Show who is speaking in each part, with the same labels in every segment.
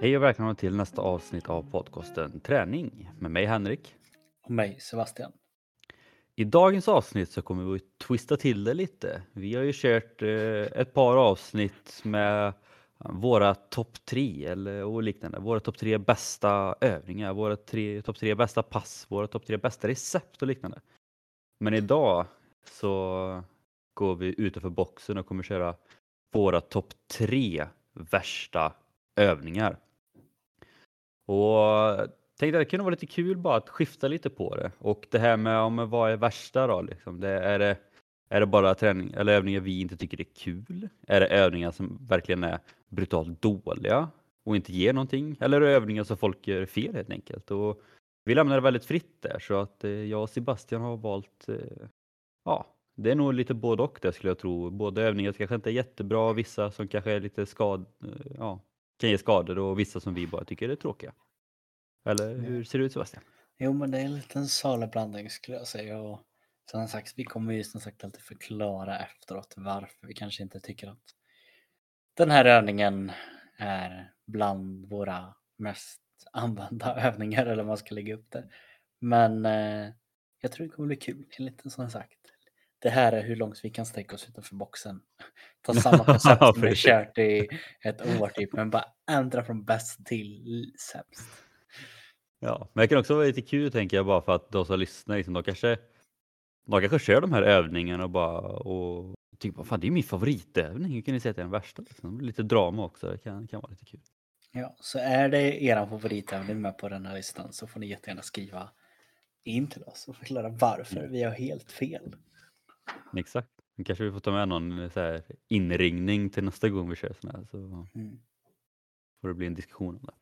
Speaker 1: Hej och välkomna till nästa avsnitt av podcasten Träning med mig Henrik.
Speaker 2: Och mig Sebastian.
Speaker 1: I dagens avsnitt så kommer vi att twista till det lite. Vi har ju kört eh, ett par avsnitt med våra topp tre eller och liknande. Våra topp tre bästa övningar, våra topp tre bästa pass, våra topp tre bästa recept och liknande. Men idag så går vi utanför boxen och kommer köra våra topp tre värsta övningar. Och tänkte att det kunde vara lite kul bara att skifta lite på det. Och det här med om vad är värsta då? Liksom? Det, är, det, är det bara träning eller övningar vi inte tycker är kul? Är det övningar som verkligen är brutalt dåliga och inte ger någonting? Eller är det övningar som folk gör fel helt enkelt? Och vi lämnar det väldigt fritt där så att eh, jag och Sebastian har valt eh, Ja, det är nog lite både och det skulle jag tro. Både övningar som kanske inte är jättebra, vissa som kanske är lite skad, eh, ja, kan ge skador och vissa som vi bara tycker är tråkiga. Eller hur ser det ut Sebastian?
Speaker 2: Jo, men det är en liten salig blandning skulle jag säga. Och som sagt, vi kommer ju som sagt alltid förklara efteråt varför vi kanske inte tycker att den här övningen är bland våra mest använda övningar eller man ska lägga upp det. Men eh, jag tror det kommer bli kul. En liten som sagt. Det här är hur långt vi kan sträcka oss utanför boxen. Ta samma koncept som vi kört i ett år typ, men bara ändra från bäst till sämst.
Speaker 1: Ja, men det kan också vara lite kul tänker jag bara för att de som lyssnar, liksom, de, kanske, de kanske kör de här övningarna och bara och tycker fan det är min favoritövning, hur kan ni säga att det är den värsta? Liksom? Lite drama också, det kan, kan vara lite kul.
Speaker 2: Ja, så är det er favoritövning med på den här listan så får ni jättegärna skriva in till oss och förklara varför vi har helt fel.
Speaker 1: Exakt. Kanske vi får ta med någon så här, inringning till nästa gång vi kör sådana här så mm. får det bli en diskussion om det.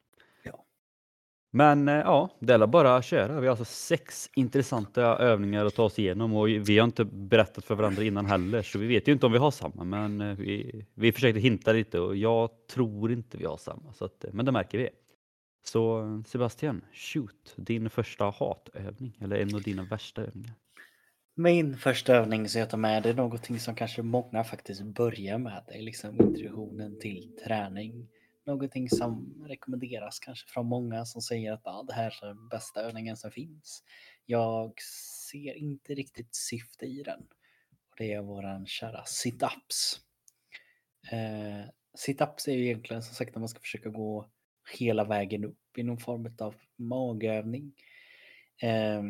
Speaker 1: Men eh, ja, det är bara att köra. Vi har alltså sex intressanta övningar att ta oss igenom och vi har inte berättat för varandra innan heller så vi vet ju inte om vi har samma men eh, vi, vi försökte hinta lite och jag tror inte vi har samma så att, eh, men det märker vi. Så Sebastian, shoot, din första hatövning eller en av dina värsta övningar.
Speaker 2: Min första övning som jag tar med det är någonting som kanske många faktiskt börjar med. Det är liksom introduktionen till träning någonting som rekommenderas kanske från många som säger att ah, det här är den bästa övningen som finns. Jag ser inte riktigt syfte i den. Och det är våran kära sit-ups. Eh, sit-ups är ju egentligen som sagt när man ska försöka gå hela vägen upp i någon form av magövning. Eh,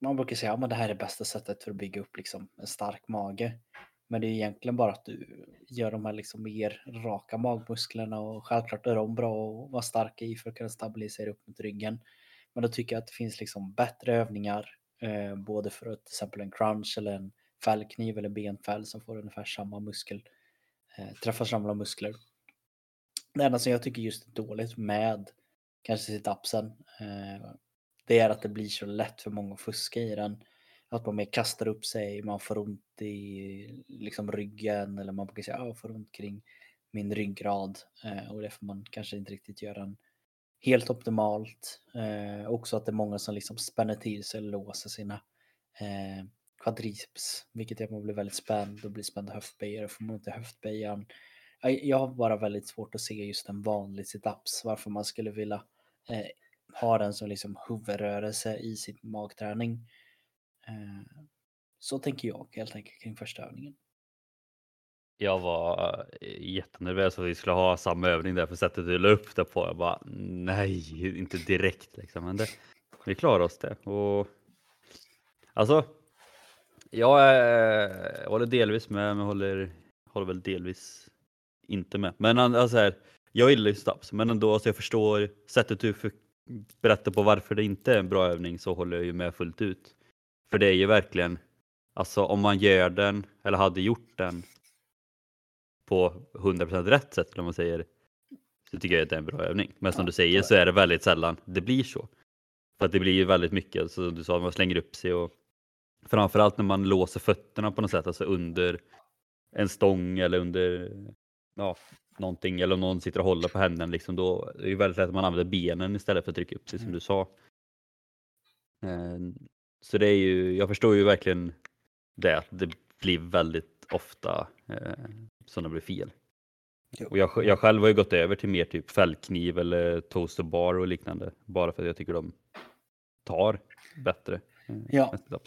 Speaker 2: man brukar säga att ah, det här är bästa sättet för att bygga upp liksom, en stark mage. Men det är egentligen bara att du gör de här liksom mer raka magmusklerna och självklart är de bra att vara starka i för att kunna stabilisera upp mot ryggen. Men då tycker jag att det finns liksom bättre övningar, eh, både för att till exempel en crunch eller en fällkniv eller benfäll som får ungefär samma muskel, eh, träffar samma muskler. Det enda som jag tycker just är dåligt med kanske situpsen, eh, det är att det blir så lätt för många att fuska i den att man mer kastar upp sig, man får ont i liksom ryggen eller man brukar säga att jag får ont kring min ryggrad eh, och det får man kanske inte riktigt göra en helt optimalt. Eh, också att det är många som liksom spänner till sig eller låser sina eh, quadriceps, vilket gör att man blir väldigt spänd och blir spänd höftböjare, och får man ont i höftböjaren. Jag har bara väldigt svårt att se just en vanlig situps, varför man skulle vilja eh, ha den som liksom huvudrörelse i sin magträning. Eh, så tänker jag helt enkelt kring första övningen.
Speaker 1: Jag var eh, jättenervös att vi skulle ha samma övning där för sättet du la upp det på. Jag bara nej, inte direkt liksom. Men det, vi klarar oss det. Och, alltså, jag, är, jag håller delvis med, men håller, håller väl delvis inte med. Men alltså här, jag gillar ju stabs, men ändå, alltså jag förstår sättet du berättar på varför det inte är en bra övning så håller jag ju med fullt ut. För det är ju verkligen, alltså om man gör den eller hade gjort den på 100% rätt sätt, om man säger, så tycker jag att det är en bra övning. Men som du säger så är det väldigt sällan det blir så. För att det blir ju väldigt mycket, så du sa, man slänger upp sig och framförallt när man låser fötterna på något sätt, alltså under en stång eller under ja, någonting eller om någon sitter och håller på händerna liksom, då är det väldigt lätt att man använder benen istället för att trycka upp sig som mm. du sa. Så det är ju, jag förstår ju verkligen det, att det blir väldigt ofta eh, som det blir fel. Och jag, jag själv har ju gått över till mer typ fällkniv eller toaster bar och liknande. Bara för att jag tycker de tar bättre. eh,
Speaker 2: Ja.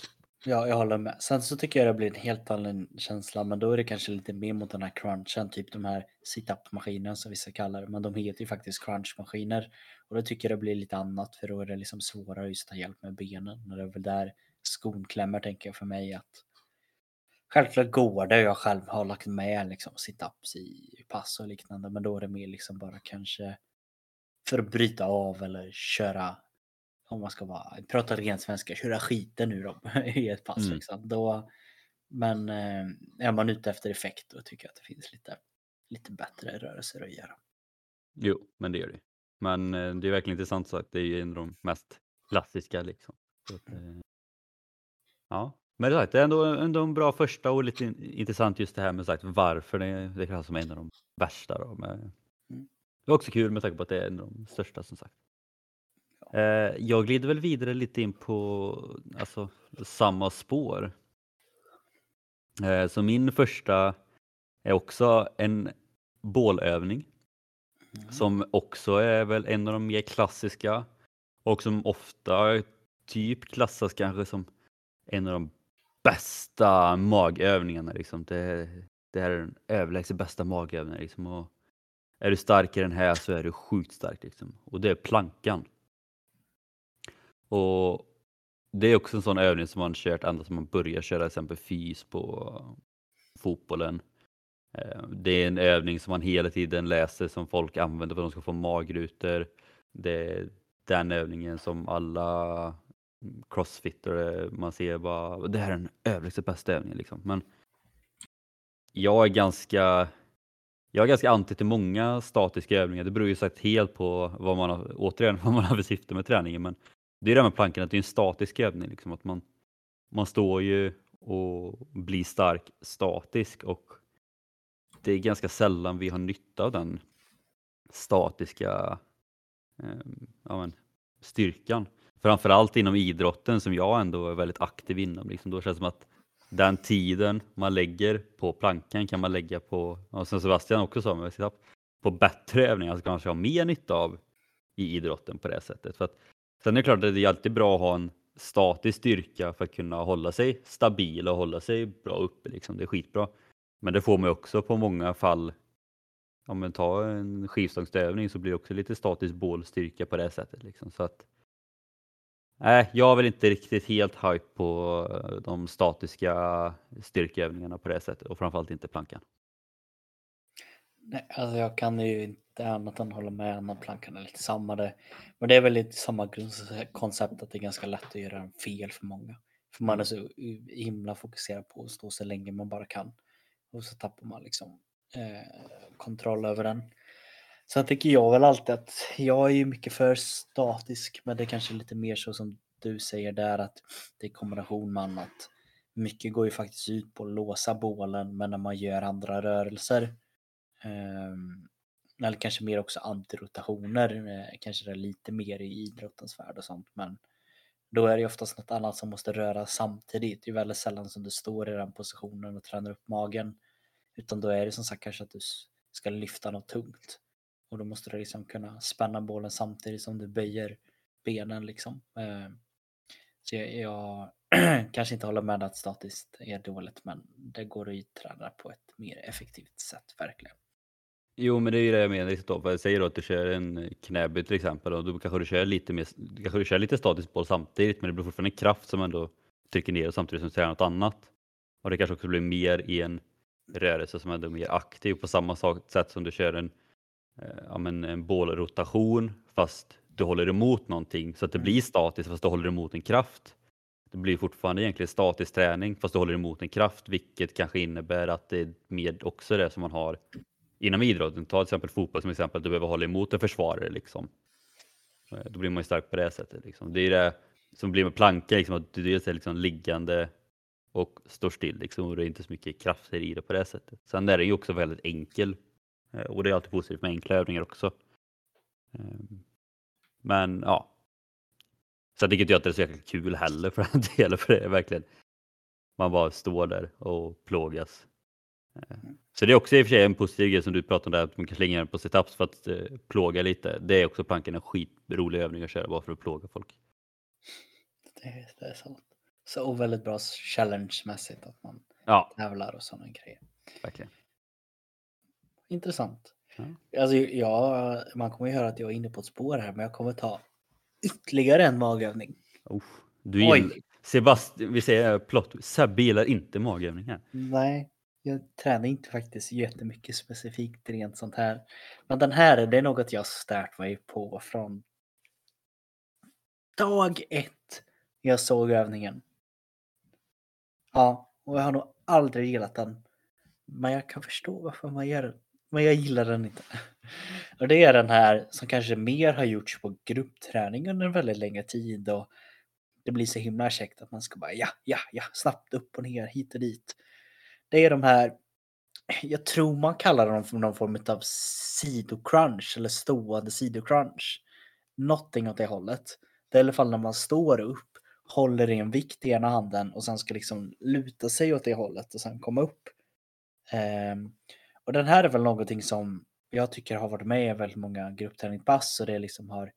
Speaker 2: Ja, jag håller med. Sen så tycker jag det blir en helt annan känsla, men då är det kanske lite mer mot den här crunchen, typ de här sit-up-maskinerna som vissa kallar det, men de heter ju faktiskt crunchmaskiner. Och då tycker jag det blir lite annat, för då är det liksom svårare just att ta hjälp med benen. Och det är väl där skon klämmer, tänker jag för mig att Självklart går det, jag själv har lagt med liksom sit-ups i pass och liknande, men då är det mer liksom bara kanske för att bryta av eller köra om man ska vara, prata rent svenska, köra skiten ur dem i ett pass.
Speaker 1: Mm.
Speaker 2: Liksom. Då, men eh, är man ute efter effekt då tycker jag att det finns lite, lite bättre rörelser att göra.
Speaker 1: Jo, men det gör det. Men eh, det är verkligen intressant sagt. Det är ju en av de mest klassiska liksom. Så att, eh, ja, men det, är sagt, det är ändå, ändå en bra första och lite in- intressant just det här med sagt varför det, det klassas som en av de värsta. Då, med,
Speaker 2: Mm.
Speaker 1: Det är också kul med tanke på att det är en av de största som sagt. Eh, jag glider väl vidare lite in på alltså, samma spår. Eh, så min första är också en bålövning
Speaker 2: Mm.
Speaker 1: som också är väl en av de mer klassiska och som ofta typ klassas kanske som en av de bästa magövningarna. Liksom. Det, det här är den överlägset bästa magövningen. Liksom. Och är du stark i den här så är du sjukt stark. Liksom. Och det är plankan. Och Det är också en sån övning som man kört ända sedan man börjar köra till exempel fys på eh, fotbollen. Eh, det är en övning som man hela tiden läser som folk använder för att de ska få magrutor. Det är den övningen som alla mm, crossfittare man ser bara, det här är den överlägset bästa övningen liksom. Men jag är ganska jag är ganska anti till många statiska övningar. Det beror ju sagt helt på vad man har, återigen, vad man har för syfte med träningen. Men det är det här med plankan, att det är en statisk övning. Liksom, att man, man står ju och blir stark statisk och det är ganska sällan vi har nytta av den statiska eh, ja, men, styrkan. Framförallt inom idrotten som jag ändå är väldigt aktiv inom. Liksom, då känns det som att den tiden man lägger på plankan kan man lägga på, och som Sebastian också sa med sit på bättre övningar Alltså kanske ha mer nytta av i idrotten på det sättet. För att, sen är det klart att det är alltid bra att ha en statisk styrka för att kunna hålla sig stabil och hålla sig bra uppe. Liksom. Det är skitbra. Men det får man också på många fall. Om man tar en skivstångsövning så blir det också lite statisk bålstyrka på det sättet. Liksom. Så att, nej, jag är väl inte riktigt helt hype på de statiska styrkeövningarna på det sättet och framförallt inte plankan.
Speaker 2: Nej, alltså jag kan ju inte annat än hålla med om plankan är lite samma. Det. Men det är väl lite samma grundkoncept att det är ganska lätt att göra en fel för många. För man är så himla fokuserad på att stå så länge man bara kan. Och så tappar man liksom eh, kontroll över den. Sen tycker jag väl alltid att jag är ju mycket för statisk, men det är kanske lite mer så som du säger där att det är kombination med annat. Mycket går ju faktiskt ut på att låsa bålen, men när man gör andra rörelser Ehm, eller kanske mer också antirotationer, eh, kanske det är lite mer i idrottens värld och sånt. Men då är det oftast något annat som måste röra samtidigt. Det är väldigt sällan som du står i den positionen och tränar upp magen. Utan då är det som sagt kanske att du ska lyfta något tungt. Och då måste du liksom kunna spänna bålen samtidigt som du böjer benen liksom. Ehm, så jag, jag kanske inte håller med att statiskt är dåligt, men det går att träna på ett mer effektivt sätt verkligen.
Speaker 1: Jo, men det är ju det jag menar. Liksom jag säger då att du kör en knäböj till exempel och då kanske du kör lite, mer, kanske du kör lite statisk boll samtidigt, men det blir fortfarande en kraft som ändå trycker ner samtidigt som du tränar något annat. Och det kanske också blir mer i en rörelse som ändå är mer aktiv på samma sätt som du kör en, ja, men en bålrotation fast du håller emot någonting så att det blir statiskt fast du håller emot en kraft. Det blir fortfarande egentligen statisk träning fast du håller emot en kraft vilket kanske innebär att det är med också det som man har inom idrotten. Ta till exempel fotboll som exempel, du behöver hålla emot en försvarare. Liksom. Eh, då blir man ju stark på det sättet. Liksom. Det är det som blir med planka, liksom, att du dels är liksom liggande och står still. Liksom, och det är inte så mycket krafter i det på det sättet. Sen är den ju också väldigt enkel eh, och det är alltid positivt med enkla övningar också. Ehm, men ja. Sen tycker inte jag att det är så jäkla kul heller för den delen, för det är verkligen man bara står där och plågas så det är också i och för sig en positiv grej som du pratade om där, att man kan slänga den på setups för att eh, plåga lite. Det är också planken en skitrolig övning att köra bara för att plåga folk.
Speaker 2: Det, det är sant. Så väldigt bra challenge-mässigt att man
Speaker 1: Ja,
Speaker 2: tävlar och sådana grejer.
Speaker 1: verkligen.
Speaker 2: Intressant.
Speaker 1: Ja.
Speaker 2: Alltså, ja, man kommer ju höra att jag är inne på ett spår här, men jag kommer ta ytterligare en magövning.
Speaker 1: Oh, du
Speaker 2: Oj.
Speaker 1: Sebastian, vi säger plott, Sebbe gillar inte magövningar.
Speaker 2: Nej, jag tränar inte faktiskt jättemycket specifikt rent sånt här. Men den här, det är något jag stört mig på från dag ett jag såg övningen. Ja, och jag har nog aldrig gillat den. Men jag kan förstå varför man gör den. Men jag gillar den inte. Och det är den här som kanske mer har gjorts på gruppträning under en väldigt längre tid och det blir så himla käckt att man ska bara ja, ja, ja, snabbt upp och ner, hit och dit. Det är de här, jag tror man kallar dem för någon form av sidocrunch eller stående sidocrunch. Någonting åt det hållet. Det är i alla fall när man står upp, håller i en vikt i ena handen och sen ska liksom luta sig åt det hållet och sen komma upp. Um, och den här är väl någonting som jag tycker har varit med i väldigt många gruppträningspass och det liksom har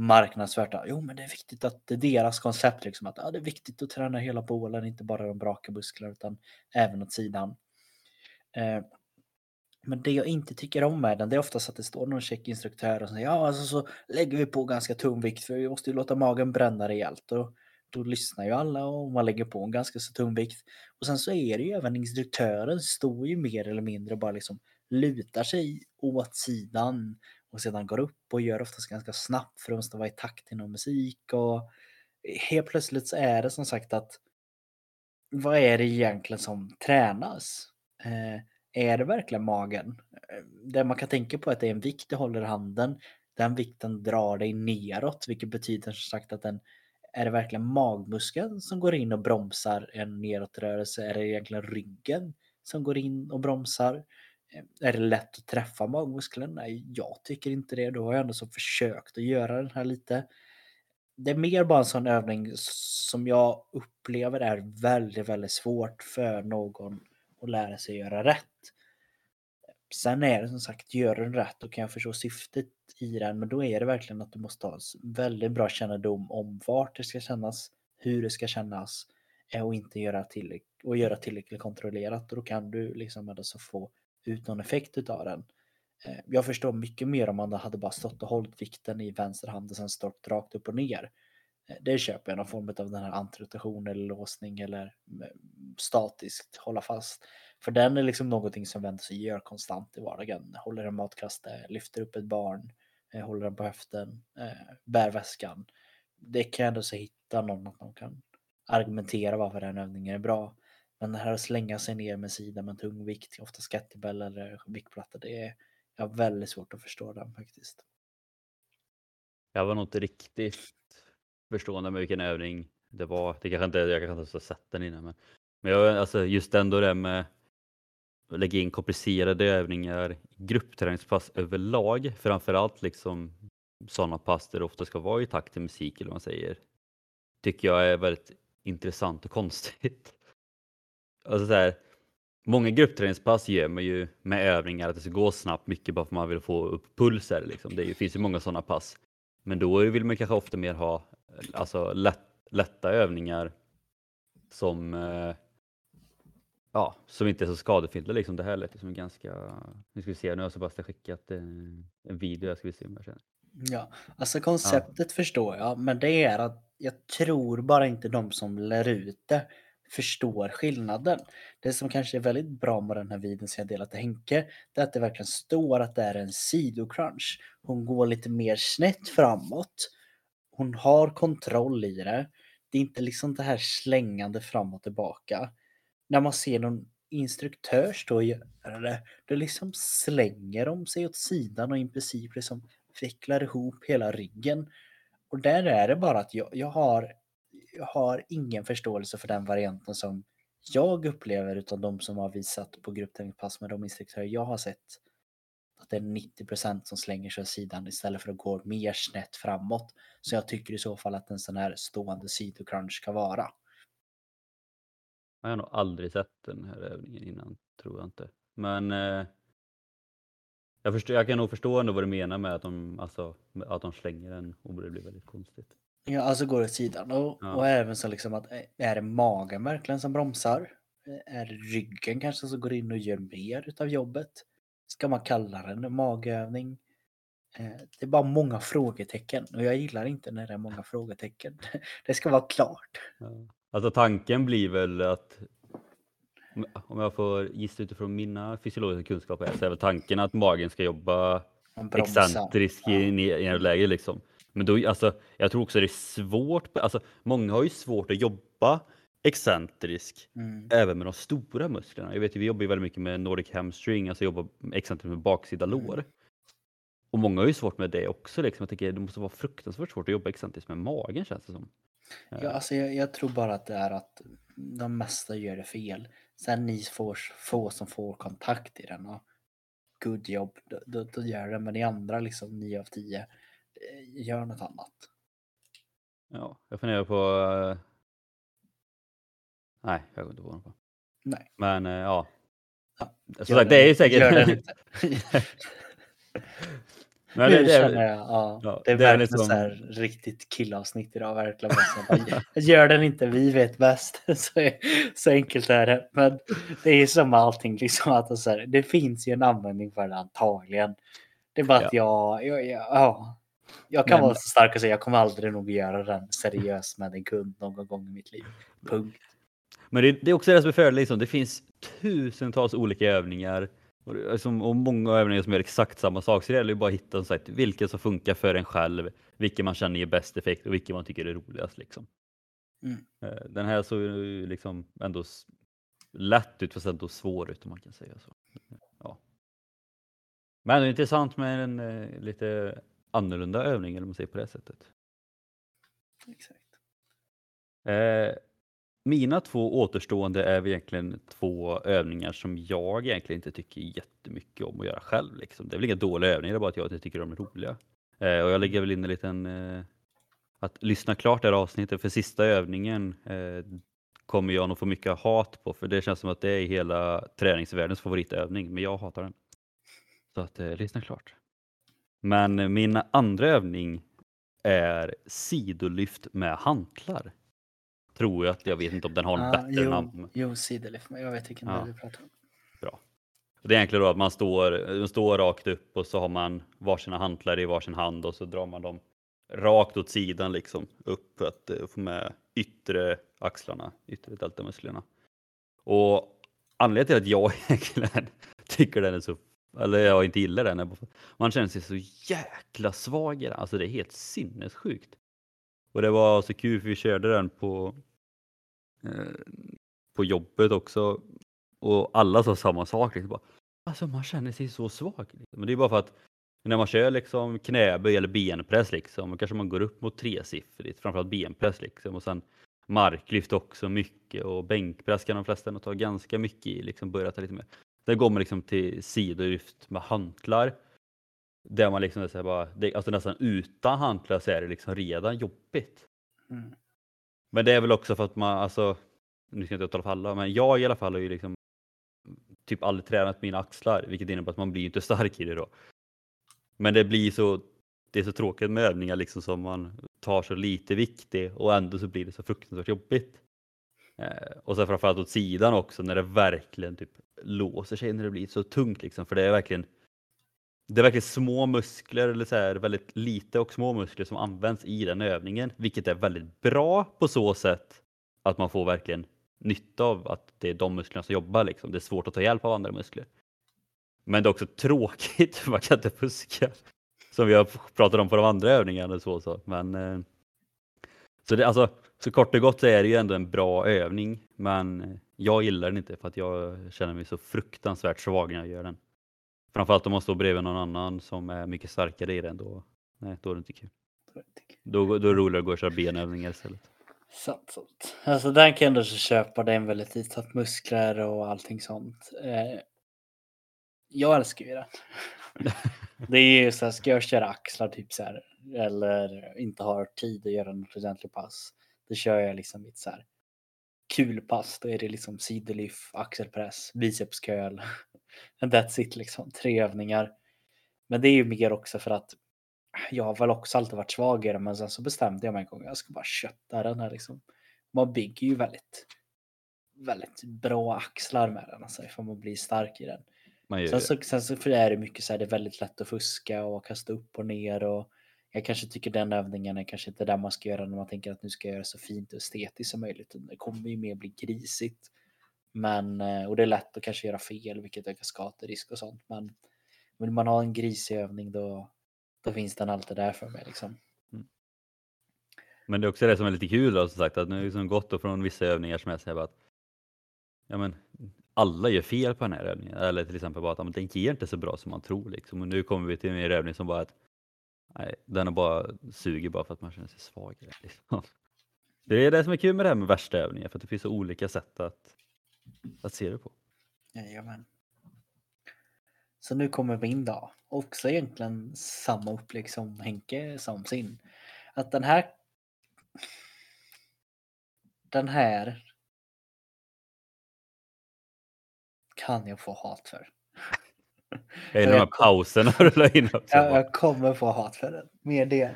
Speaker 2: marknadsvärt. Jo, men det är viktigt att det är deras koncept liksom att ja, det är viktigt att träna hela bålen, inte bara de braka musklerna utan även åt sidan. Eh, men det jag inte tycker om med den, det är oftast att det står någon check instruktör och säger ja, alltså så lägger vi på ganska tung vikt för vi måste ju låta magen bränna rejält. Och då lyssnar ju alla och man lägger på en ganska så tung vikt. Och sen så är det ju även instruktören står ju mer eller mindre bara liksom lutar sig åt sidan och sedan går upp och gör oftast ganska snabbt för att måste vara i takt till någon musik och eh, helt plötsligt så är det som sagt att vad är det egentligen som tränas? Eh, är det verkligen magen? Eh, det man kan tänka på är att det är en vikt du håller i handen. Den vikten drar dig neråt, vilket betyder som sagt att den är det verkligen magmuskeln som går in och bromsar en nedåtrörelse? Är det egentligen ryggen som går in och bromsar? Eh, är det lätt att träffa magmuskeln? Nej, jag tycker inte det. Då har jag ändå så försökt att göra den här lite. Det är mer bara en sån övning som jag upplever är väldigt, väldigt svårt för någon att lära sig göra rätt. Sen är det som sagt, gör den rätt då kan jag förstå syftet i den, men då är det verkligen att du måste ha väldigt bra kännedom om vart det ska kännas, hur det ska kännas eh, och inte göra tillräckligt och göra tillräckligt kontrollerat och då kan du liksom ändå så få ut någon effekt utav den. Eh, jag förstår mycket mer om man hade bara stått och hållit vikten i vänster hand och sen stått rakt upp och ner. Eh, det köper jag, någon form av den här antirotation eller låsning eller eh, statiskt hålla fast. För den är liksom någonting som vänder sig gör konstant i vardagen. Håller en matkasse, lyfter upp ett barn, håller den på höften, bär väskan. Det kan jag ändå så hitta någon att de kan argumentera varför den övningen är bra. Men det här att slänga sig ner med sidan med tung vikt, ofta skattebäll eller viktplatta, det är jag har väldigt svårt att förstå den faktiskt.
Speaker 1: Jag var nog inte riktigt förstående med vilken övning det var. Det kanske inte, jag kanske inte har sett den innan. Men, men jag, alltså just ändå det med att lägga in komplicerade övningar, gruppträningspass överlag, framförallt liksom sådana pass där det ofta ska vara i takt till musik eller vad man säger, tycker jag är väldigt intressant och konstigt. Alltså så här, många gruppträningspass gör man ju med övningar att det ska gå snabbt mycket bara för att man vill få upp pulser. Liksom. Det finns ju många sådana pass. Men då vill man kanske ofta mer ha alltså, lätt, lätta övningar som, eh, ja, som inte är så skadefyllda. Liksom. Det här lät som ganska... Nu ska vi se, nu har Sebastian skickat eh, en video. Jag ska se om jag känner.
Speaker 2: Ja, alltså konceptet förstår jag, men det är att jag tror bara inte de som lär ut det förstår skillnaden. Det som kanske är väldigt bra med den här videon som jag delat till Henke, det är att det verkligen står att det är en sidocrunch. Hon går lite mer snett framåt. Hon har kontroll i det. Det är inte liksom det här slängande fram och tillbaka. När man ser någon instruktör stå och göra det, då liksom slänger de sig åt sidan och i princip liksom vecklar ihop hela ryggen. Och där är det bara att jag, jag, har, har ingen förståelse för den varianten som jag upplever utan de som har visat på gruppträningspass med de instruktörer jag har sett. Att det är 90% som slänger sig åt sidan istället för att gå mer snett framåt. Så jag tycker i så fall att en sån här stående sidocrunch ska vara.
Speaker 1: Jag har nog aldrig sett den här övningen innan, tror jag inte. Men eh, jag, förstår, jag kan nog förstå ändå vad du menar med att de, alltså, att de slänger den och det blir väldigt konstigt.
Speaker 2: Ja, alltså går åt sidan. Och,
Speaker 1: Ja.
Speaker 2: och även så liksom att eh, är det magen verkligen som bromsar? Eh, Är det ryggen kanske som går in och gör mer utav jobbet? Ska man kalla det en magövning? Eh, Det är bara många frågetecken och jag gillar inte när det är många frågetecken. Det ska vara klart.
Speaker 1: Ja. Alltså tanken blir väl att om jag får gissa utifrån mina fysiologiska kunskaper så är väl tanken att magen ska jobba excentriskt i, i, i en läge liksom. Men då, alltså, jag tror också det är svårt, alltså många har ju svårt att jobba excentrisk
Speaker 2: Mm.
Speaker 1: även med de stora musklerna. Jag vet ju, vi jobbar ju väldigt mycket med Nordic hamstring, alltså jobbar excentriskt med baksida
Speaker 2: Mm.
Speaker 1: lår. Och många har ju svårt med det också liksom. Jag tänker det måste vara fruktansvärt svårt att jobba excentriskt med magen känns det som.
Speaker 2: Ja, alltså jag, jag tror bara att det är att de mesta gör det fel. Sen ni får, få som får kontakt i den och good jobb, då, då, då gör det. Men de andra liksom 9 av 10 eh, gör något annat.
Speaker 1: Ja, jag funderar på... eh, Nej, jag går inte på något.
Speaker 2: Nej.
Speaker 1: Men eh, ja.
Speaker 2: Ja,
Speaker 1: Som sagt, det är ju säkert...
Speaker 2: Gör den inte.
Speaker 1: Men
Speaker 2: nu
Speaker 1: det, det,
Speaker 2: känner
Speaker 1: är-
Speaker 2: jag, ja,
Speaker 1: ja,
Speaker 2: det är
Speaker 1: det är
Speaker 2: verkligen
Speaker 1: liksom-
Speaker 2: så här riktigt killavsnitt idag. Verkligen. bara så här, Gör den inte, vi vet bäst. Så, så enkelt är det. Men det är som allting, liksom att det, så här, det finns ju en användning för det antagligen. Det är bara att jag, jag, jag, ja, jag kan
Speaker 1: Men-
Speaker 2: vara så stark och säga jag kommer aldrig nog göra den seriös med en kund någon gång i mitt liv. Punkt.
Speaker 1: Men det, det är också det som är fördelen, liksom. det finns tusentals olika övningar och, det- som, och många övningar som gör exakt samma sak. Så det gäller ju bara att hitta som vilken som funkar för en själv, vilken man känner ger bäst effekt och vilken man tycker är roligast. Liksom.
Speaker 2: Mm.
Speaker 1: Eh, Den här såg ju liksom ändå lätt ut fast ändå svår ut om man kan säga så. Ja. Men det är intressant med en eh, lite annorlunda övning eller man säger på det sättet.
Speaker 2: Exakt.
Speaker 1: Eh, mina två återstående är egentligen två övningar som jag egentligen inte tycker jättemycket om att göra själv. Liksom. Det är väl inga dåliga övningar, det är bara att jag inte tycker de är roliga. Eh, och jag lägger väl in en liten... Eh, att lyssna klart det här avsnittet, för sista övningen eh, kommer jag nog få mycket hat på, för det känns som att det är hela träningsvärldens favoritövning, men jag hatar den. Så att eh, lyssna klart. Men min andra övning är sidolyft med hantlar. Tror jag att jag vet inte om den har något
Speaker 2: Ja,
Speaker 1: bättre
Speaker 2: jo,
Speaker 1: namn.
Speaker 2: Jo, sidolift, men jag vet vilken
Speaker 1: Ja.
Speaker 2: du pratar om.
Speaker 1: Det är egentligen då att man står, man står rakt upp och så har man varsina hantlar i varsin hand och så drar man dem rakt åt sidan liksom upp för att eh, få med yttre axlarna, yttre deltamusklerna. Och anledningen till att jag egentligen tycker den är så, eller jag inte gillar den, man känner sig så jäkla svag i den. Alltså det är helt sinnessjukt. Och det var så kul för vi körde den på, eh, på jobbet också och alla sa samma sak. Liksom bara, alltså man känner sig så svag. Liksom. Men det är bara för att när man kör liksom knäböj eller benpress liksom, och kanske man går upp mot tresiffrigt, framförallt benpress liksom, och sen marklyft också mycket och bänkpress kan de flesta nog ta ganska mycket i, liksom börja ta lite mer. Där går man liksom till sidolyft med hantlar. Där man liksom här bara, det, alltså nästan utan hantlar så är det liksom redan jobbigt.
Speaker 2: Mm.
Speaker 1: Men det är väl också för att man, alltså, nu ska jag inte tala för alla, men jag i alla fall har ju liksom typ aldrig tränat mina axlar, vilket innebär att man blir inte stark i det då. Men det blir så, det är så tråkigt med övningar liksom som man tar så lite vikt i och ändå så blir det så fruktansvärt jobbigt. Eh, och sen framförallt åt sidan också när det verkligen typ låser sig när det blir så tungt liksom, för det är verkligen det är verkligen små muskler, eller så här, väldigt lite och små muskler som används i den övningen, vilket är väldigt bra på så sätt att man får verkligen nytta av att det är de musklerna som jobbar. Liksom. Det är svårt att ta hjälp av andra muskler. Men det är också tråkigt, för man kan inte fuska. Som vi har pratat om på de andra övningarna. Så, så. Men, eh, så, det, alltså, så kort och gott så är det ju ändå en bra övning, men jag gillar den inte för att jag känner mig så fruktansvärt svag när jag gör den. Framförallt om man står bredvid någon annan som är mycket starkare i den, då, nej, då är det inte kul. Då, då är det roligare att gå och köra benövningar istället.
Speaker 2: Sant, sant. Alltså den kan jag ändå köpa, det är väldigt litet muskler och allting sånt. Eh, jag älskar ju den. det är ju så här, ska jag köra axlar typ så här, eller inte har tid att göra något ordentligt pass, då kör jag liksom mitt så här kulpass, då är det liksom sidolyft, axelpress, bicepscurl. That's it liksom, tre övningar. Men det är ju mer också för att jag har väl också alltid varit svag i det, men sen så bestämde jag mig en gång jag ska bara kötta den här liksom. Man bygger ju väldigt, väldigt bra axlar med den, alltså ifall man blir stark i den.
Speaker 1: Man
Speaker 2: Sen så, sen så är det mycket så här, det är väldigt lätt att fuska och kasta upp och ner och jag kanske tycker den övningen är kanske inte den man ska göra när man tänker att nu ska jag göra så fint och estetiskt som möjligt. Det kommer ju mer bli grisigt. Men, eh, och det är lätt att kanske göra fel, vilket ökar skaderisk och sånt. Men vill man ha en grisig övning då, då finns den alltid där för mig liksom.
Speaker 1: Men det är också det som är lite kul då, som sagt att nu har liksom gått då från vissa övningar som jag säger att ja, men, alla gör fel på den här övningen. Eller till exempel bara att men den ger inte så bra som man tror. Liksom. Och nu kommer vi till en övning som bara att nej, den är bara suger bara för att man känner sig svag. Liksom. Det är det som är kul med det här med värsta övningar, för att det finns så olika sätt att, att se det på.
Speaker 2: Jajamän. Så nu kommer min dag. Också egentligen samma upplägg som Henke som sin. Att den här... Den här... Kan jag få hat för.
Speaker 1: Jag är de här pauserna rullar in också. Bara,
Speaker 2: jag kommer få hat för den. Mer det.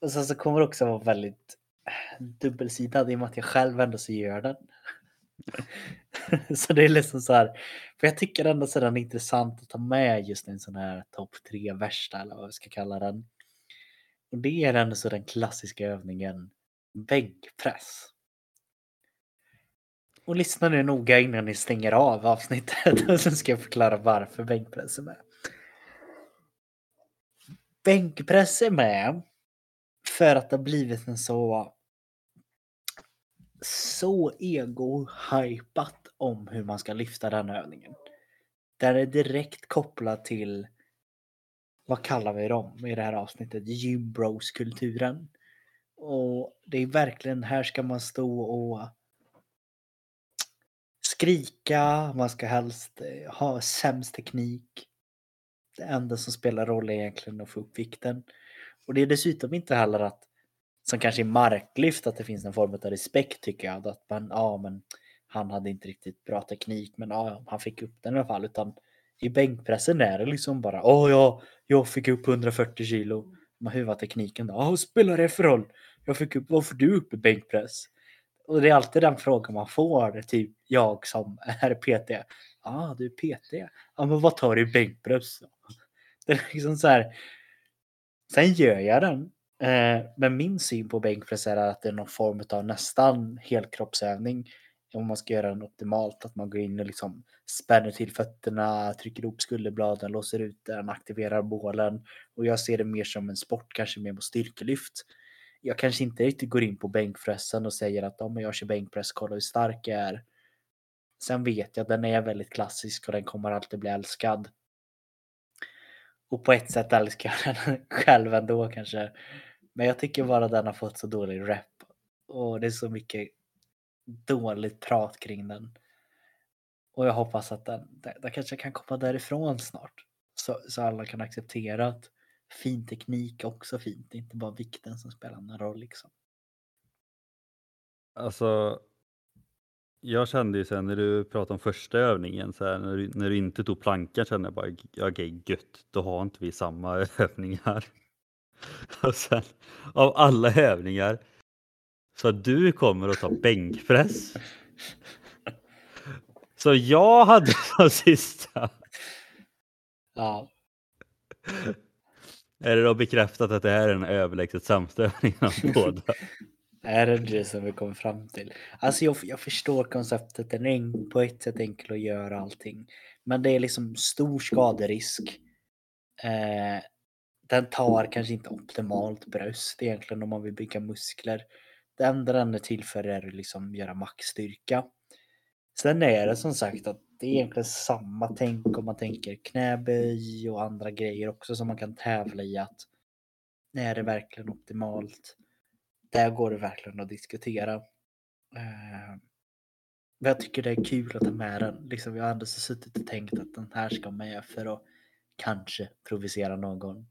Speaker 2: Och sen så kommer det också vara väldigt dubbelsidad i och med att jag själv ändå så gör den. så det är liksom så här. För jag tycker ändå så är den intressant att ta med just en sån här topp tre värsta eller vad vi ska kalla den. Och det är ändå så den klassiska övningen bänkpress. Och lyssna nu noga innan ni stänger av avsnittet och sen ska jag förklara varför bänkpress är med. Bänkpress är med för att det har blivit en så så ego-hypat om hur man ska lyfta den övningen. Den är direkt kopplad till vad kallar vi dem i det här avsnittet? Gymbros-kulturen. Och det är verkligen, här ska man stå och skrika, man ska helst eh, ha sämst teknik. Det enda som spelar roll är egentligen att få upp vikten. Och det är dessutom inte heller att, som kanske i marklyft, att det finns en form av respekt tycker jag. Att man, ja men han hade inte riktigt bra teknik, men ja, han fick upp den i alla fall. Utan i bänkpressen är det liksom bara, åh ja, jag fick upp 140 kilo. Men hur var tekniken då? Ja, vad spelar det för roll? Jag fick upp, vad får du upp i bänkpress? Och det är alltid den frågan man får, typ jag som är PT. Ja, ah, du är PT. Ja, men vad tar du i bänkpress? Det är liksom så här. Sen gör jag den. Eh, men min syn på bänkpress är att det är någon form av nästan helkroppsövning. Om man ska göra den optimalt, att man går in och liksom spänner till fötterna, trycker ihop skulderbladen, låser ut den, aktiverar bålen. Och jag ser det mer som en sport, kanske mer på styrkelyft. Jag kanske inte riktigt går in på bänkpressen och säger att om jag kör bänkpress, kolla hur stark jag är. Sen vet jag att den är väldigt klassisk och den kommer alltid bli älskad. Och på ett sätt älskar jag den själv ändå kanske. Men jag tycker bara den har fått så dålig rep. Och det är så mycket dåligt prat kring den. Och jag hoppas att den, den, den kanske kan komma därifrån snart. Så, så alla kan acceptera att fin teknik också fint. Det är inte bara vikten som spelar en roll liksom.
Speaker 1: Alltså, jag kände ju sen när du pratade om första övningen, så här, när, du, när du inte tog plankan kände jag bara, "Ja, okej gött, då har inte vi samma övningar. Och sen av alla övningar så du kommer att ta bänkpress. Så jag hade som sista,
Speaker 2: Ja,
Speaker 1: är det då bekräftat att det här är den överlägset sämsta övningen av båda?
Speaker 2: är det det som vi kommer fram till? Alltså jag, jag förstår konceptet. Den är en- på ett sätt enkel att göra allting. Men det är liksom stor skaderisk. Eh, den tar kanske inte optimalt bröst egentligen om man vill bygga muskler. Det enda den är till för är att liksom göra maxstyrka. Sen är det som sagt att det är egentligen samma tänk om man tänker knäböj och andra grejer också som man kan tävla i att är det verkligen optimalt? Där går det verkligen att diskutera. Eh, Men jag tycker det är kul att ta med den. Liksom, jag har ändå suttit och tänkt att den här ska med för att kanske provocera någon.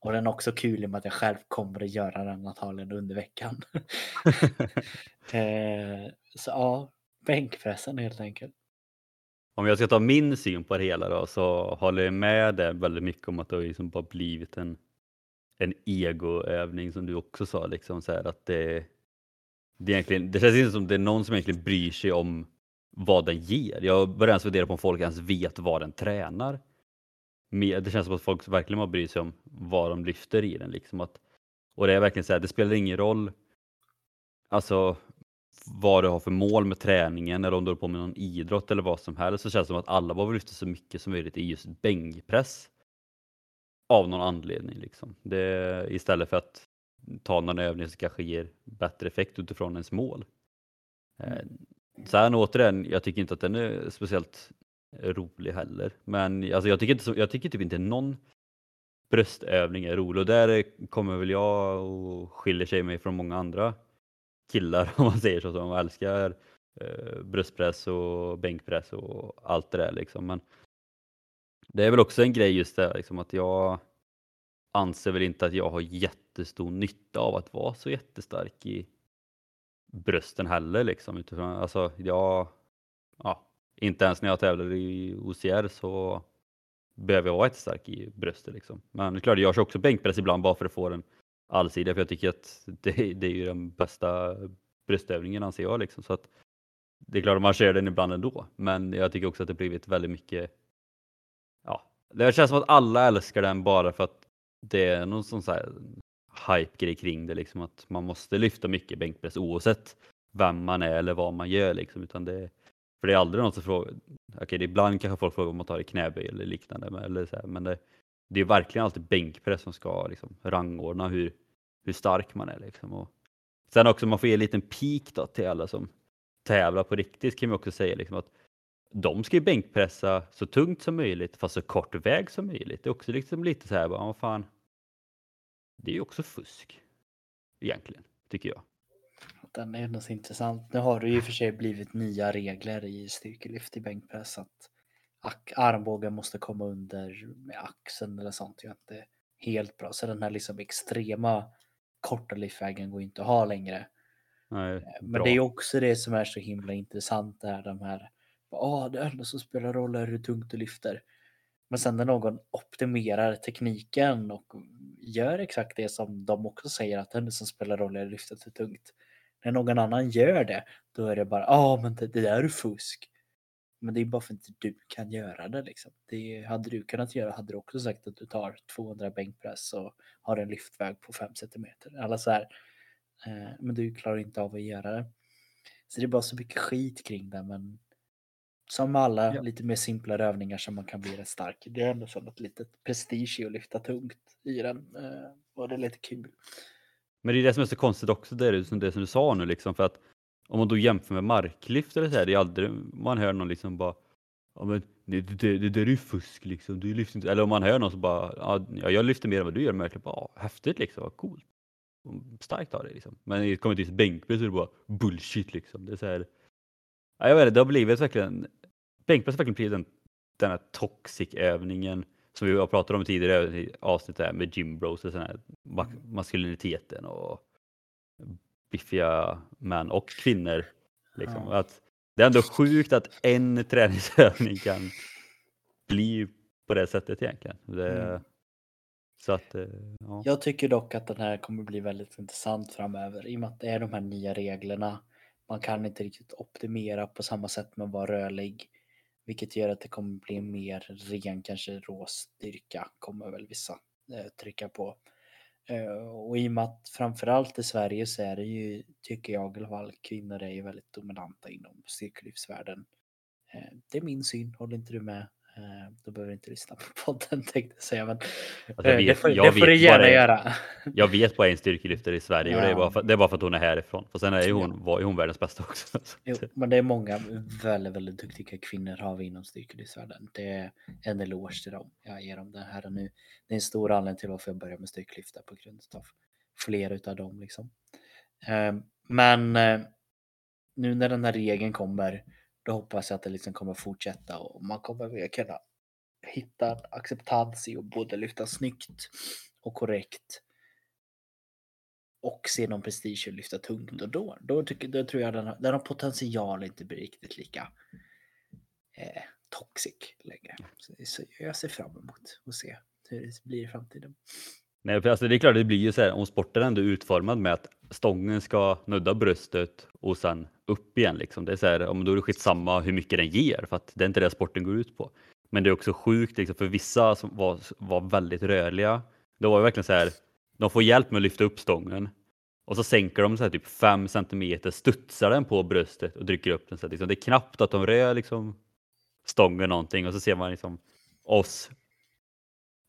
Speaker 2: Och den är också kul i och med att jag själv kommer att göra den antagligen under veckan. Eh, så ja, bänkpressen helt enkelt.
Speaker 1: Om jag ska ta min syn på det hela då så håller jag med dig väldigt mycket om att det har liksom bara blivit en, en egoövning som du också sa. Liksom så här, att det, det, egentligen, det känns inte som det är någon som egentligen bryr sig om vad den ger. Jag börjar ens fundera på om folk ens vet vad den tränar. Det känns som att folk verkligen bara bryr sig om vad de lyfter i den. Liksom att, och det är verkligen så här, det spelar ingen roll alltså vad du har för mål med träningen eller om du håller på med någon idrott eller vad som helst så känns det som att alla bara vill lyfta så mycket som möjligt i just bänkpress. Av någon anledning liksom. Det, istället för att ta någon övning som kanske ger bättre effekt utifrån ens mål. Mm. Sen återigen, jag tycker inte att den är speciellt rolig heller. Men alltså, jag, tycker inte, jag tycker typ inte någon bröstövning är rolig och där kommer väl jag och skiljer sig mig från många andra killar om man säger så som älskar eh, bröstpress och bänkpress och allt det där liksom. Men det är väl också en grej just det liksom att jag anser väl inte att jag har jättestor nytta av att vara så jättestark i brösten heller liksom. Utifrån, alltså, jag, ja, inte ens när jag tävlar i OCR så behöver jag vara jättestark i bröstet liksom. Men det är klart, jag kör också bänkpress ibland bara för att få den allsidiga för jag tycker att det, det är ju den bästa bröstövningen anser jag liksom. Så att det är klart att man kör den ibland ändå, men jag tycker också att det blivit väldigt mycket. Ja, det känns som att alla älskar den bara för att det är någon sån här hype-grej kring det liksom att man måste lyfta mycket bänkpress oavsett vem man är eller vad man gör liksom. Utan det, för det är aldrig någon som frågar, okej okay, ibland kanske folk frågar om man tar i knäböj eller liknande, eller så här, men det, det är verkligen alltid bänkpress som ska liksom, rangordna hur, hur stark man är. Liksom. Och sen också man får ge en liten pik då, till alla som tävlar på riktigt kan man också säga liksom, att de ska ju bänkpressa så tungt som möjligt fast så kort väg som möjligt. Det är också liksom lite så här, bara, vad fan, det är ju också fusk egentligen, tycker jag.
Speaker 2: Den är ändå så intressant. Nu har det ju för sig blivit nya regler i styrkelyft i bänkpress att armbågen måste komma under med axeln eller sånt. Jag är inte helt bra. Så den här liksom extrema korta lyftvägen går inte att ha längre.
Speaker 1: Nej,
Speaker 2: eh, Men det är också det som är så himla intressant. Det här, de här, ah, det enda som spelar roll är hur tungt du lyfter. Men sen när någon optimerar tekniken och gör exakt det som de också säger att det enda som spelar roll är lyfta för tungt. När någon annan gör det, då är det bara, ja ah, men det, det där är fusk. Men det är bara för att inte du kan göra det. Liksom. Det hade du kunnat göra hade du också sagt att du tar 200 bänkpress och har en lyftväg på 5 cm. Alla så här. Eh, men du klarar inte av att göra det. Så det är bara så mycket skit kring det. Men som med alla ja. lite mer simplare övningar som man kan bli rätt stark. Det är ändå som ett litet prestige i att lyfta tungt i den. Eh, och det är lite kul.
Speaker 1: Men det är det som är så konstigt också, det är det som, det som du sa nu liksom. För att om man då jämför med marklyft eller så här, det är aldrig man hör någon liksom bara Ja men det, det, det, det är ju fusk liksom, du lyfter inte. Eller om man hör någon som bara ja, jag lyfter mer än vad du gör, men jag bara häftigt liksom, vad coolt. Starkt av dig liksom. Men det kommer till bänkpress så är det bara bullshit liksom. Det är så här, ja, jag vet inte, det har blivit verkligen, bänkpress har verkligen blivit den, den här toxic övningen som vi har pratat om tidigare i avsnittet med Jim Bros och sån här maskuliniteten och biffiga män och kvinnor. Liksom. Ja. Att det är ändå sjukt att en träningsövning kan bli på det sättet egentligen. Det, mm. så att, eh, ja.
Speaker 2: Jag tycker dock att den här kommer bli väldigt intressant framöver i och med att det är de här nya reglerna. Man kan inte riktigt optimera på samma sätt med att vara rörlig. Vilket gör att det kommer bli mer ren kanske råstyrka kommer väl vissa eh, trycka på. Eh, och i och med att framförallt i Sverige så är det ju, tycker jag i alla fall, kvinnor är ju väldigt dominanta inom styrkelyftsvärlden. Eh, det är min syn, håller inte du med? Eh, då behöver du inte lyssna på podden tänkte jag säga. Men alltså jag vet, det får, jag det får du gärna göra.
Speaker 1: Jag vet bara en styrkelyftare i Sverige ja. och det är, bara för, det är bara för att hon är härifrån. Och sen är hon, var, är hon världens bästa också.
Speaker 2: Jo, men det är många väldigt, väldigt duktiga kvinnor har vi inom styrkelyftsvärlden. Det är en eloge till dem. Jag ger dem det här och nu. Det är en stor anledning till varför jag börjar med styrkelyftar på grund av flera utav dem. Liksom. Ehm, men eh, nu när den här regeln kommer då hoppas jag att det liksom kommer fortsätta och man kommer kunna hitta en acceptans i att både lyfta snyggt och korrekt. och se någon prestige att lyfta tungt och då, då, tycker, då tror jag den har, den har potential inte bli riktigt lika eh, toxic längre. Så, så jag ser fram emot att se hur det blir i framtiden.
Speaker 1: Nej, för alltså det är klart, det blir ju så här om sporten ändå är utformad med att stången ska nudda bröstet och sen upp igen. Liksom. Det är så här, om då är det skitsamma hur mycket den ger för att det är inte det sporten går ut på. Men det är också sjukt liksom, för vissa som var, var väldigt rörliga. Det var ju verkligen så här. De får hjälp med att lyfta upp stången och så sänker de så här typ 5 centimeter, studsar den på bröstet och dricker upp den. Så liksom, det är knappt att de rör liksom stången någonting och så ser man liksom oss.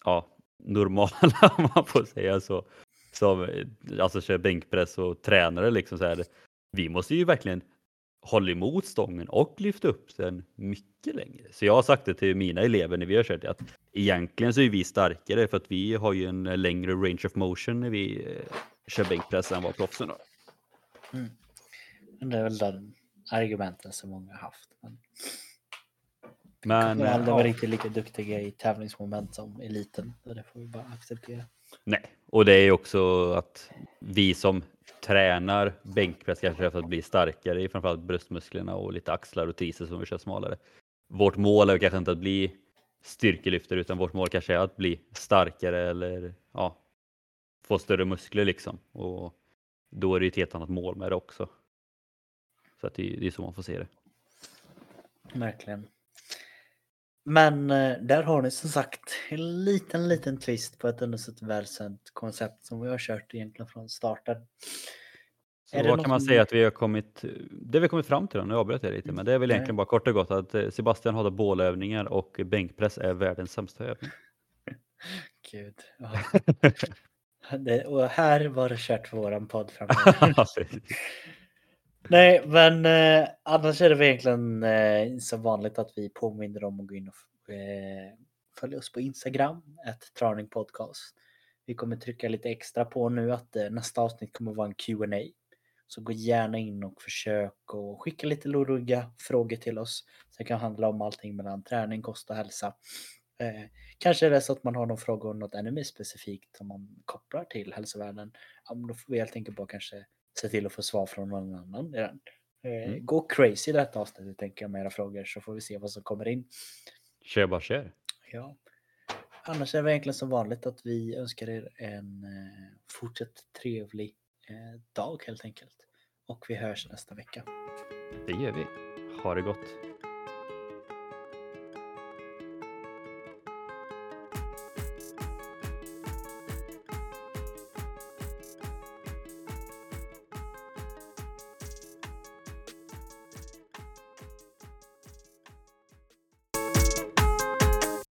Speaker 1: Ja, normala om man får säga så. Som alltså kör bänkpress och tränare liksom så här. Vi måste ju verkligen hålla emot stången och lyfta upp den mycket längre. Så jag har sagt det till mina elever när vi har kört att egentligen så är vi starkare för att vi har ju en längre range of motion när vi eh, kör bänkpress än vad proffsen har.
Speaker 2: Mm. Det är väl den argumenten som många har haft. Men...
Speaker 1: Men,
Speaker 2: kommer aldrig
Speaker 1: ja.
Speaker 2: vara riktigt lika duktiga i tävlingsmoment som eliten. Så det får vi bara acceptera.
Speaker 1: Nej, och det är också att vi som tränar bänkpress kanske för att bli starkare i framförallt bröstmusklerna och lite axlar och triceps som vi kör smalare. Vårt mål är kanske inte att bli styrkelyftare utan vårt mål kanske är att bli starkare eller ja, få större muskler liksom. Och då är det ju ett helt annat mål med det också. Så att det, det är så man får se det.
Speaker 2: Verkligen. Men eh, där har ni som sagt en liten, liten twist på ett ändå så välkänt koncept som vi har kört egentligen från starten.
Speaker 1: Så vad kan man säga att vi har kommit, det vi har kommit fram till då, nu avbröt jag lite, men det är väl egentligen bara kort och gott att eh, Sebastian hatar bålövningar och bänkpress är världens sämsta övning.
Speaker 2: Gud. Ja. Det, och här var det kört för våran podd framöver. Nej, men eh, annars är det väl egentligen eh, som vanligt att vi påminner om att gå in och eh, följa oss på Instagram, ett Traning Podcast. Vi kommer trycka lite extra på nu att eh, nästa avsnitt kommer vara en Q&A. Så gå gärna in och försök och skicka lite luriga frågor till oss. Så det kan handla om allting mellan träning, kost och hälsa. Eh, kanske är det så att man har någon fråga om något ännu mer specifikt som man kopplar till hälsovärlden. Ja, men då får vi helt enkelt bara kanske se till att få svar från någon annan i den. Eh,
Speaker 1: Mm.
Speaker 2: Gå crazy i detta avsnittet tänker jag med era frågor så får vi se vad som kommer in.
Speaker 1: Kör bara kör.
Speaker 2: Ja. Annars är det egentligen som vanligt att vi önskar er en eh, fortsatt trevlig eh, dag helt enkelt. Och vi hörs nästa vecka.
Speaker 1: Det gör vi. Ha det gott.